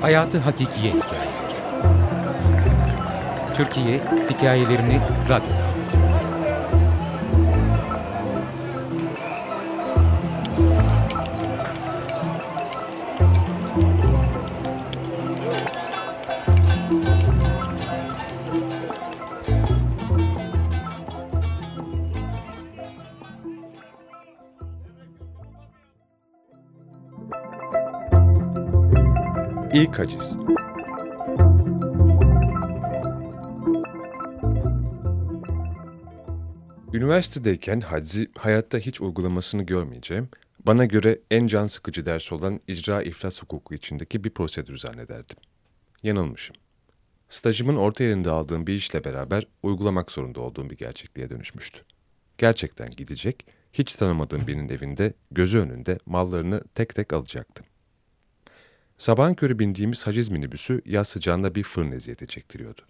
Hayatı Hakikiye Hikayeleri Türkiye Hikayelerini Radyo'da anlatıyor. İlk haciz. Üniversitedeyken haczi hayatta hiç uygulamasını görmeyeceğim, bana göre en can sıkıcı ders olan icra iflas hukuku içindeki bir prosedür zannederdim. Yanılmışım. Stajımın orta yerinde aldığım bir işle beraber uygulamak zorunda olduğum bir gerçekliğe dönüşmüştü. Gerçekten gidecek, hiç tanımadığım birinin evinde, gözü önünde mallarını tek tek alacaktım. Sabahın körü bindiğimiz haciz minibüsü yaz sıcağında bir fırın eziyeti çektiriyordu.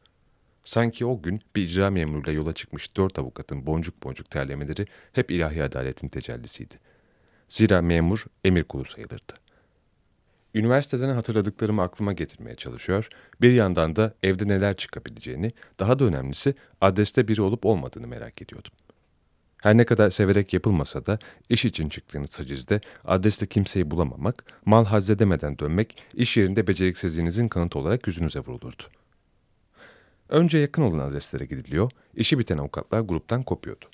Sanki o gün bir icra memuruyla yola çıkmış dört avukatın boncuk boncuk terlemeleri hep ilahi adaletin tecellisiydi. Zira memur emir kulu sayılırdı. Üniversiteden hatırladıklarımı aklıma getirmeye çalışıyor, bir yandan da evde neler çıkabileceğini, daha da önemlisi adreste biri olup olmadığını merak ediyordum. Her ne kadar severek yapılmasa da iş için çıktığınız hacizde adreste kimseyi bulamamak, mal hazzedemeden dönmek iş yerinde beceriksizliğinizin kanıtı olarak yüzünüze vurulurdu. Önce yakın olan adreslere gidiliyor, işi biten avukatlar gruptan kopuyordu.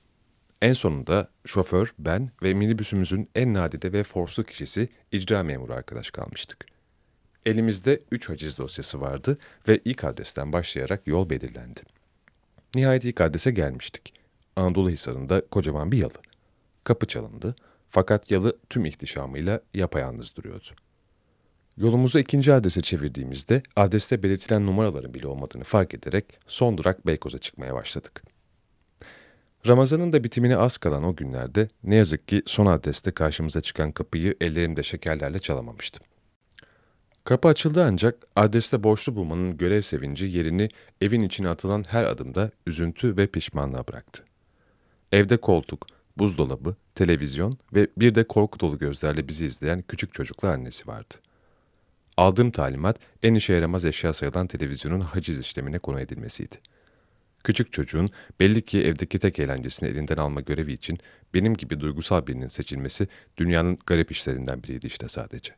En sonunda şoför, ben ve minibüsümüzün en nadide ve forslu kişisi icra memuru arkadaş kalmıştık. Elimizde üç haciz dosyası vardı ve ilk adresten başlayarak yol belirlendi. Nihayet ilk adrese gelmiştik. Anadolu Hisarı'nda kocaman bir yalı. Kapı çalındı fakat yalı tüm ihtişamıyla yapayalnız duruyordu. Yolumuzu ikinci adrese çevirdiğimizde adreste belirtilen numaraların bile olmadığını fark ederek son durak Beykoz'a çıkmaya başladık. Ramazan'ın da bitimine az kalan o günlerde ne yazık ki son adreste karşımıza çıkan kapıyı ellerimde şekerlerle çalamamıştım. Kapı açıldı ancak adreste boşlu bulmanın görev sevinci yerini evin içine atılan her adımda üzüntü ve pişmanlığa bıraktı. Evde koltuk, buzdolabı, televizyon ve bir de korku dolu gözlerle bizi izleyen küçük çocuklu annesi vardı. Aldığım talimat en işe yaramaz eşya sayılan televizyonun haciz işlemine konu edilmesiydi. Küçük çocuğun belli ki evdeki tek eğlencesini elinden alma görevi için benim gibi duygusal birinin seçilmesi dünyanın garip işlerinden biriydi işte sadece.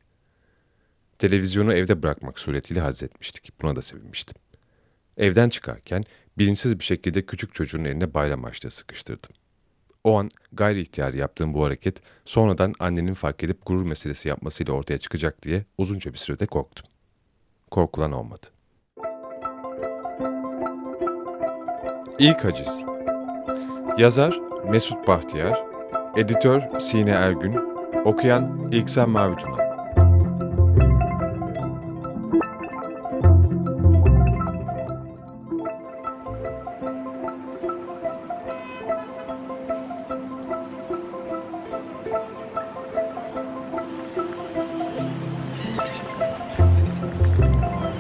Televizyonu evde bırakmak suretiyle hazzetmiştik. Buna da sevinmiştim. Evden çıkarken bilinçsiz bir şekilde küçük çocuğun eline bayram açlığı sıkıştırdım. O an gayri ihtiyar yaptığım bu hareket sonradan annenin fark edip gurur meselesi yapmasıyla ortaya çıkacak diye uzunca bir sürede korktum. Korkulan olmadı. İlk Haciz Yazar Mesut Bahtiyar Editör Sine Ergün Okuyan İlksen Mavi Tuna